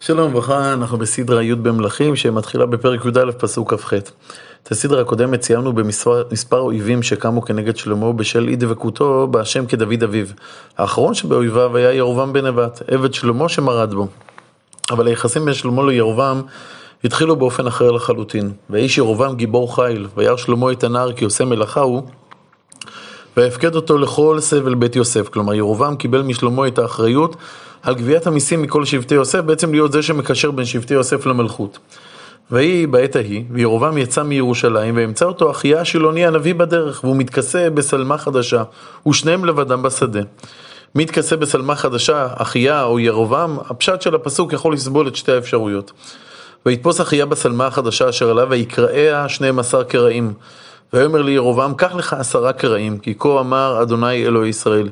שלום וברכה, אנחנו בסדרה י' במלכים שמתחילה בפרק י"א פסוק כ"ח. את הסדרה הקודמת ציינו במספר אויבים שקמו כנגד שלמה בשל אי דבקותו בהשם כדוד אביו. האחרון שבאויביו היה ירובעם בן נבט, עבד שלמה שמרד בו. אבל היחסים בין שלמה לירובעם התחילו באופן אחר לחלוטין. והאיש ירובעם גיבור חיל, וירא שלמה את הנער כי עושה מלאכה הוא, ויפקד אותו לכל סבל בית יוסף. כלומר ירובעם קיבל משלמה את האחריות על גביית המיסים מכל שבטי יוסף, בעצם להיות זה שמקשר בין שבטי יוסף למלכות. ויהי בעת ההיא, וירובעם יצא מירושלים, וימצא אותו אחיה השילוני הנביא בדרך, והוא מתכסה בשלמה חדשה, ושניהם לבדם בשדה. מתכסה בשלמה חדשה, אחיה או ירובעם, הפשט של הפסוק יכול לסבול את שתי האפשרויות. ויתפוס אחיה בשלמה החדשה אשר עליו, ויקראיה שניהם עשר קרעים. ויאמר לי ירובעם, קח לך עשרה קרעים, כי כה אמר אדוני אלוהי ישראל,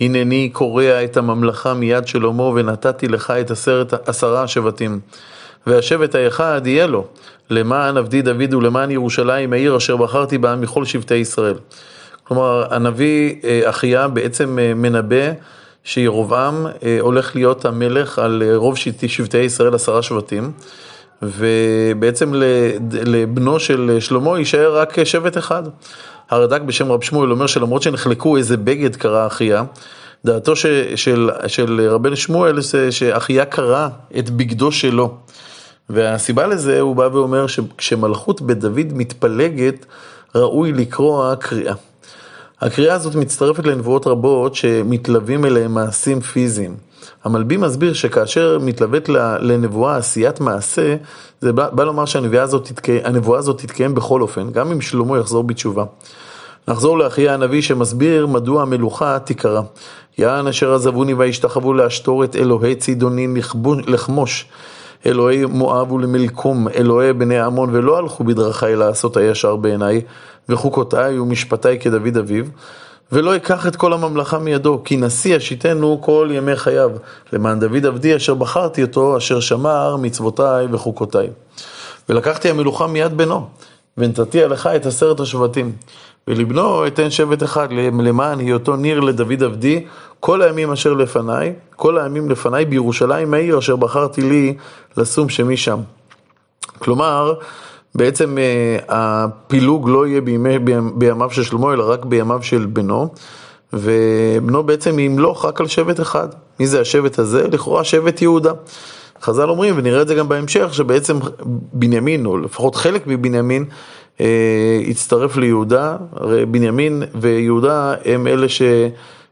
הנני קורע את הממלכה מיד שלמה, ונתתי לך את עשרת עשרה השבטים. והשבט האחד יהיה לו, למען עבדי דוד ולמען ירושלים, העיר אשר בחרתי בה מכל שבטי ישראל. כלומר, הנביא אה, אחיה בעצם אה, מנבא שירובעם אה, הולך להיות המלך על רוב שבטי ישראל, עשרה שבטים. ובעצם לבנו של שלמה יישאר רק שבט אחד. הרד"ק בשם רב שמואל אומר שלמרות שנחלקו איזה בגד קרא אחיה, דעתו ש, של, של רבן שמואל זה שאחיה קרא את בגדו שלו. והסיבה לזה, הוא בא ואומר שכשמלכות בית דוד מתפלגת, ראוי לקרוא קריאה. הקריאה הזאת מצטרפת לנבואות רבות שמתלווים אליהם מעשים פיזיים. המלבים מסביר שכאשר מתלווית לנבואה עשיית מעשה, זה בא, בא לומר שהנבואה הזאת, תתקיים, הזאת תתקיים בכל אופן, גם אם שלמה יחזור בתשובה. נחזור לאחיה הנביא שמסביר מדוע המלוכה תיקרא. יען אשר עזבוני וישתחוו להשתור את אלוהי צידונים לחמוש. אלוהי מואב ולמלקום, אלוהי בני עמון, ולא הלכו בדרכי לעשות הישר בעיניי, וחוקותיי ומשפטיי כדוד אביו. ולא אקח את כל הממלכה מידו, כי נשיא אשיתנו כל ימי חייו, למען דוד עבדי אשר בחרתי אותו, אשר שמר מצוותיי וחוקותיי. ולקחתי המלוכה מיד בנו, ונתתי עליך את עשרת השבטים. ולבנו אתן שבט אחד, למען היותו ניר לדוד עבדי, כל הימים אשר לפניי, כל הימים לפניי בירושלים העיר אשר בחרתי לי לשום שמי שם. כלומר, בעצם אה, הפילוג לא יהיה בימי, בימיו של שלמה, אלא רק בימיו של בנו, ובנו בעצם ימלוך רק על שבט אחד. מי זה השבט הזה? לכאורה שבט יהודה. חז"ל אומרים, ונראה את זה גם בהמשך, שבעצם בנימין, או לפחות חלק מבנימין, אה, הצטרף ליהודה, הרי בנימין ויהודה הם אלה ש...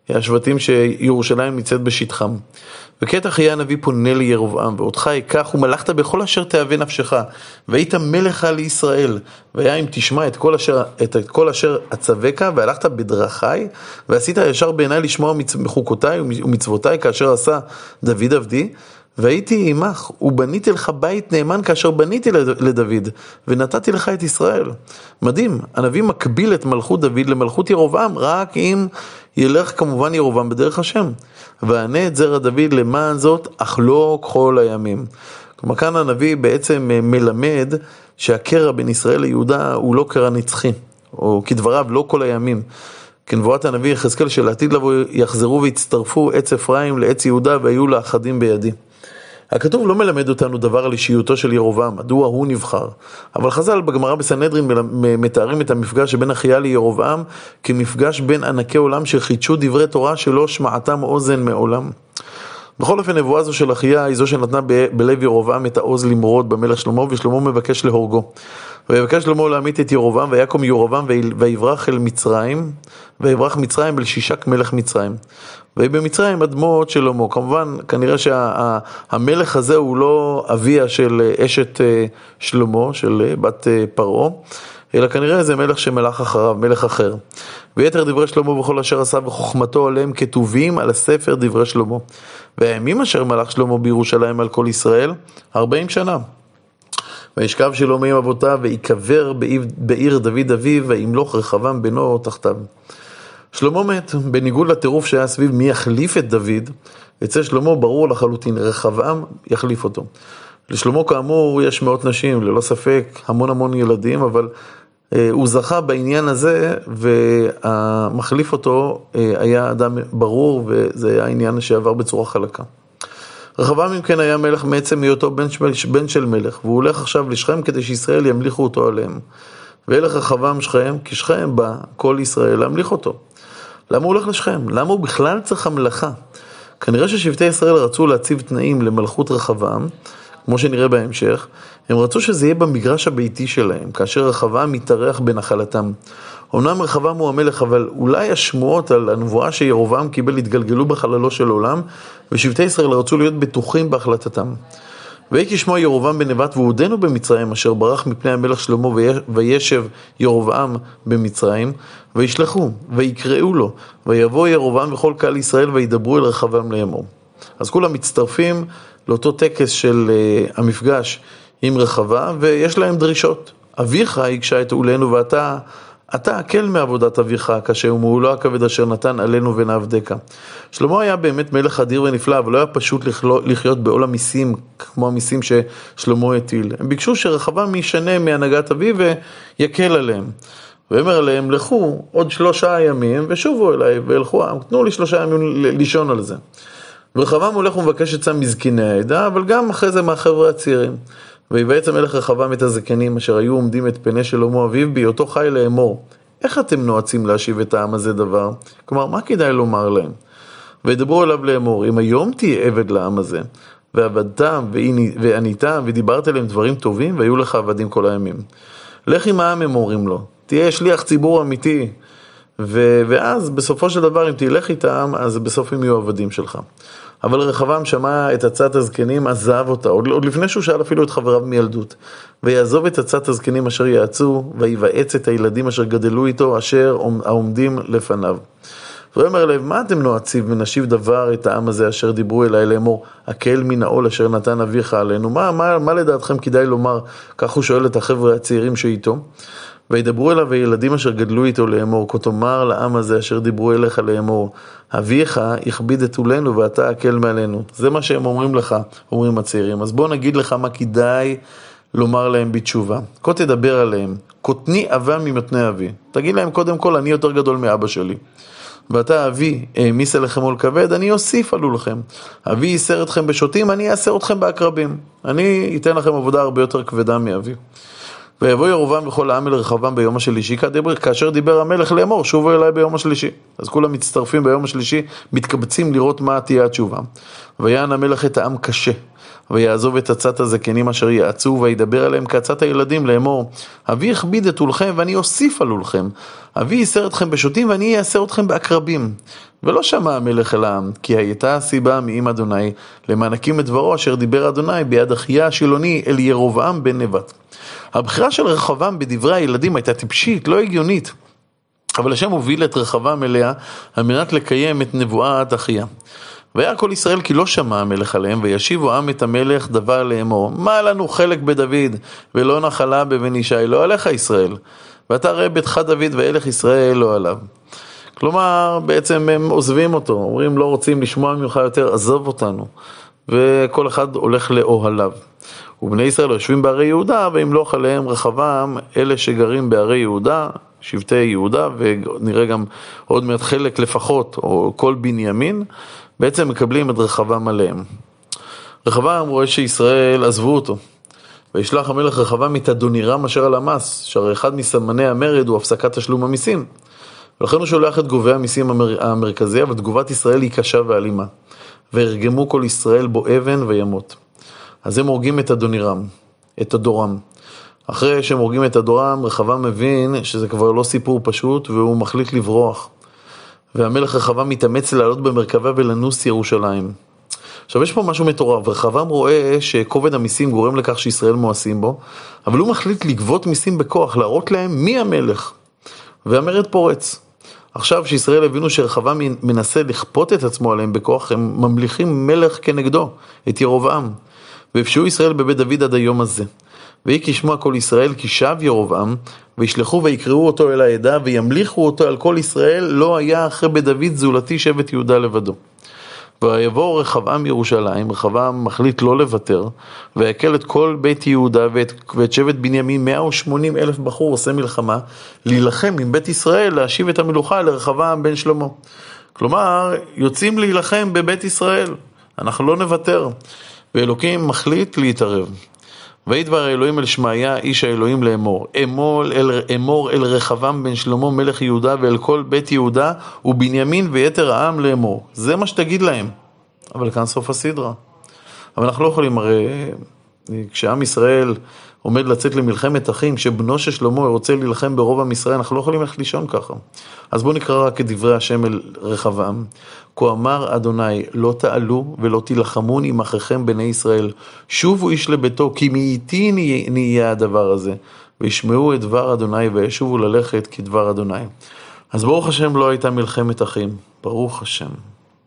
השבטים שירושלים נמצאת בשטחם. וקטע חיי הנביא פונה לירובעם, ואותך אקח ומלכת בכל אשר תאווה נפשך, והיית מלך על ישראל, והיה אם תשמע את כל אשר, את כל אשר אצווך, והלכת בדרכי, ועשית ישר בעיניי לשמוע מחוקותיי ומצוותיי, כאשר עשה דוד עבדי, והייתי עמך, ובניתי לך בית נאמן כאשר בניתי לדוד, ונתתי לך את ישראל. מדהים, הנביא מקביל את מלכות דוד למלכות ירובעם, רק אם ילך כמובן ירובעם בדרך השם. וענה את זרע דוד למען זאת, אך לא כל הימים. כלומר, כאן הנביא בעצם מלמד שהקרע בין ישראל ליהודה הוא לא קרע נצחי, או כדבריו, לא כל הימים. כנבואת הנביא יחזקאל שלעתיד לבוא יחזרו ויצטרפו עץ אפרים לעץ יהודה והיו לאחדים בידי. הכתוב לא מלמד אותנו דבר על אישיותו של ירובעם, מדוע הוא נבחר. אבל חז"ל בגמרא בסנהדרין מתארים את המפגש שבין אחיה לירובעם כמפגש בין ענקי עולם שחידשו דברי תורה שלא שמעתם אוזן מעולם. בכל אופן, נבואה זו של אחיה היא זו שנתנה בלב ירובעם את העוז למרוד במלך שלמה, ושלמה מבקש להורגו. ויבקש שלמה להמית את ירובעם, ויקום ירובעם ויברח אל מצרים, ויברח מצרים אל שישק מלך מצרים. ויהי במצרים אדמות שלמה. כמובן, כנראה שהמלך שה, הזה הוא לא אביה של אשת אה, שלמה, של אה, בת אה, פרעה, אלא כנראה זה מלך שמלך אחריו, מלך אחר. ויתר דברי שלמה וכל אשר עשה וחוכמתו עליהם כתובים על הספר דברי שלמה. והימים אשר מלך שלמה בירושלים על כל ישראל, ארבעים שנה. וישכב שלמה עם אבותיו, ויקבר בעיר דוד אביו, וימלוך רחבעם בנו תחתיו. שלמה מת, בניגוד לטירוף שהיה סביב מי יחליף את דוד, אצל שלמה ברור לחלוטין, רחבעם יחליף אותו. לשלמה כאמור יש מאות נשים, ללא ספק, המון המון ילדים, אבל אה, הוא זכה בעניין הזה, והמחליף אותו אה, היה אדם ברור, וזה היה עניין שעבר בצורה חלקה. רחבעם אם כן היה מלך מעצם היותו בן, בן של מלך, והוא הולך עכשיו לשכם כדי שישראל ימליכו אותו עליהם. וילך רחבעם שכם, כי שכם בא כל ישראל להמליך אותו. למה הוא הולך לשכם? למה הוא בכלל צריך המלאכה? כנראה ששבטי ישראל רצו להציב תנאים למלכות רחבעם, כמו שנראה בהמשך, הם רצו שזה יהיה במגרש הביתי שלהם, כאשר רחבעם מתארח בנחלתם. אמנם רחבעם הוא המלך, אבל אולי השמועות על הנבואה שירובעם קיבל התגלגלו בחללו של עולם, ושבטי ישראל רצו להיות בטוחים בהחלטתם. ויהי כשמו ירובעם בן נבט, והוא עודנו במצרים, אשר ברח מפני המלך שלמה, וישב ירובעם במצרים, וישלחו, ויקראו לו, ויבוא ירובעם וכל קהל ישראל, וידברו אל רחבעם לאמור. אז כולם מצטרפים לאותו טקס של uh, המפגש עם רחבעם, ויש להם דרישות. אביך הקשה את עולנו, ואתה אתה הקל מעבודת אביך הקשה ומעולו הכבד אשר נתן עלינו ונעבדך. שלמה היה באמת מלך אדיר ונפלא, אבל לא היה פשוט לחיות בעול המיסים כמו המיסים ששלמה הטיל. הם ביקשו שרחבעם ישנה מהנהגת אביו ויקל עליהם. ואומר עליהם, לכו עוד שלושה ימים ושובו אליי וילכו, תנו לי שלושה ימים לישון על זה. ורחבעם הולך ומבקש עצה מזקני העדה, אבל גם אחרי זה מהחבר'ה הצעירים. ויבעץ המלך רחבעם את הזקנים אשר היו עומדים את פני שלמה אביו בהיותו חי לאמור. איך אתם נועצים להשיב את העם הזה דבר? כלומר, מה כדאי לומר להם? וידברו אליו לאמור, אם היום תהיה עבד לעם הזה, ועבדתם ועניתם ודיברת אליהם דברים טובים, והיו לך עבדים כל הימים. לך עם העם, הם אומרים לו, תהיה שליח ציבור אמיתי, ו- ואז בסופו של דבר, אם תלך איתם, אז בסוף הם יהיו עבדים שלך. אבל רחבעם שמע את עצת הזקנים, עזב אותה, עוד, עוד לפני שהוא שאל אפילו את חבריו מילדות. ויעזוב את עצת הזקנים אשר יעצו, ויבעץ את הילדים אשר גדלו איתו, אשר העומדים לפניו. ויאמר לב, מה אתם נועצים ונשיב דבר את העם הזה אשר דיברו אליי לאמור, הקהל מן העול אשר נתן אביך עלינו? מה, מה, מה לדעתכם כדאי לומר? כך הוא שואל את החבר'ה הצעירים שאיתו. וידברו אליו הילדים אשר גדלו איתו לאמור, כה תאמר לעם הזה אשר דיברו אליך לאמור, אביך הכביד את עולנו ואתה הקל מעלינו. זה מה שהם אומרים לך, אומרים הצעירים. אז בוא נגיד לך מה כדאי לומר להם בתשובה. כה תדבר עליהם, קוטני אבה ממתני אבי. תגיד להם קודם כל, אני יותר גדול מאבא שלי. ואתה אבי העמיס עליכם עול כבד, אני אוסיף עלו לכם. אבי ייסר אתכם בשוטים, אני אעשר אתכם בעקרבים. אני אתן לכם עבודה הרבה יותר כבדה מאבי. ויבוא ירובעם וכל העם אל רחבעם ביום השלישי, כאשר דיבר המלך לאמור, שובו אליי ביום השלישי. אז כולם מצטרפים ביום השלישי, מתקבצים לראות מה תהיה התשובה. ויען המלך את העם קשה, ויעזוב את עצת הזקנים אשר יעצו, וידבר עליהם כעצת הילדים לאמור, אבי הכביד את עולכם ואני אוסיף על עולכם. אבי ייסר אתכם בשוטים ואני אעשר אתכם בעקרבים. ולא שמע המלך אל העם, כי הייתה הסיבה מעם אדוני, למענקים את דברו אשר דיבר אדוני ביד אחיה השילוני אל ירובעם בן נבט. הבחירה של רחבעם בדברי הילדים הייתה טיפשית, לא הגיונית. אבל השם הוביל את רחבעם אליה על מנת לקיים את נבואת אחיה. והיה כל ישראל כי לא שמע המלך עליהם, וישיבו עם את המלך דבר לאמור, מה לנו חלק בדוד, ולא נחלה בבן ישי, לא עליך ישראל. ואתה ראה ביתך דוד ואלך ישראל לא עליו. כלומר, בעצם הם עוזבים אותו, אומרים לא רוצים לשמוע ממך יותר, עזוב אותנו. וכל אחד הולך לאוהליו. ובני ישראל יושבים בערי יהודה, וימלוך עליהם רחבעם, אלה שגרים בערי יהודה, שבטי יהודה, ונראה גם עוד מעט חלק לפחות, או כל בנימין, בעצם מקבלים את רחבעם עליהם. רחבעם רואה שישראל עזבו אותו, וישלח המלך רחבעם את אדונירם אשר על המס, שהרי אחד מסמני המרד הוא הפסקת תשלום המיסים. ולכן הוא שולח את גובי המיסים המר... המרכזי, אבל תגובת ישראל היא קשה ואלימה. וירגמו כל ישראל בו אבן וימות. אז הם הורגים את אדונירם, את אדורם. אחרי שהם הורגים את אדורם, רחבעם מבין שזה כבר לא סיפור פשוט, והוא מחליט לברוח. והמלך רחבעם מתאמץ לעלות במרכבה ולנוס ירושלים. עכשיו יש פה משהו מטורף, רחבעם רואה שכובד המיסים גורם לכך שישראל מואסים בו, אבל הוא מחליט לגבות מיסים בכוח, להראות להם מי המלך. והמרד פורץ. עכשיו שישראל הבינו שרחבעם מנסה לכפות את עצמו עליהם בכוח, הם ממליכים מלך כנגדו, את ירובעם. והפשעו ישראל בבית דוד עד היום הזה. ויהי כשמוע כל ישראל כי שב ירבעם, וישלחו ויקראו אותו אל העדה, וימליכו אותו על כל ישראל, לא היה אחרי בית דוד זולתי שבט יהודה לבדו. ויבוא רחבעם ירושלים, רחבעם מחליט לא לוותר, ויקל את כל בית יהודה ואת, ואת שבט בנימין, 180 אלף בחור עושה מלחמה, להילחם עם בית ישראל, להשיב את המלוכה לרחבעם בן שלמה. כלומר, יוצאים להילחם בבית ישראל. אנחנו לא נוותר. ואלוקים מחליט להתערב. וידבר האלוהים אל שמעיה איש האלוהים לאמור, אמור אל, אמור אל רחבעם בן שלמה מלך יהודה ואל כל בית יהודה ובנימין ויתר העם לאמור. זה מה שתגיד להם. אבל כאן סוף הסדרה. אבל אנחנו לא יכולים, הרי כשעם ישראל עומד לצאת למלחמת אחים, כשבנו של שלמה רוצה להילחם ברוב עם ישראל, אנחנו לא יכולים ללכת לישון ככה. אז בואו נקרא רק את דברי השם אל רחבעם. כה אמר אדוני, לא תעלו ולא תילחמון עם בני ישראל. שובו איש לביתו, כי מאיתי נהיה הדבר הזה. וישמעו את דבר אדוני וישובו ללכת כדבר אדוני. אז ברוך השם לא הייתה מלחמת אחים. ברוך השם.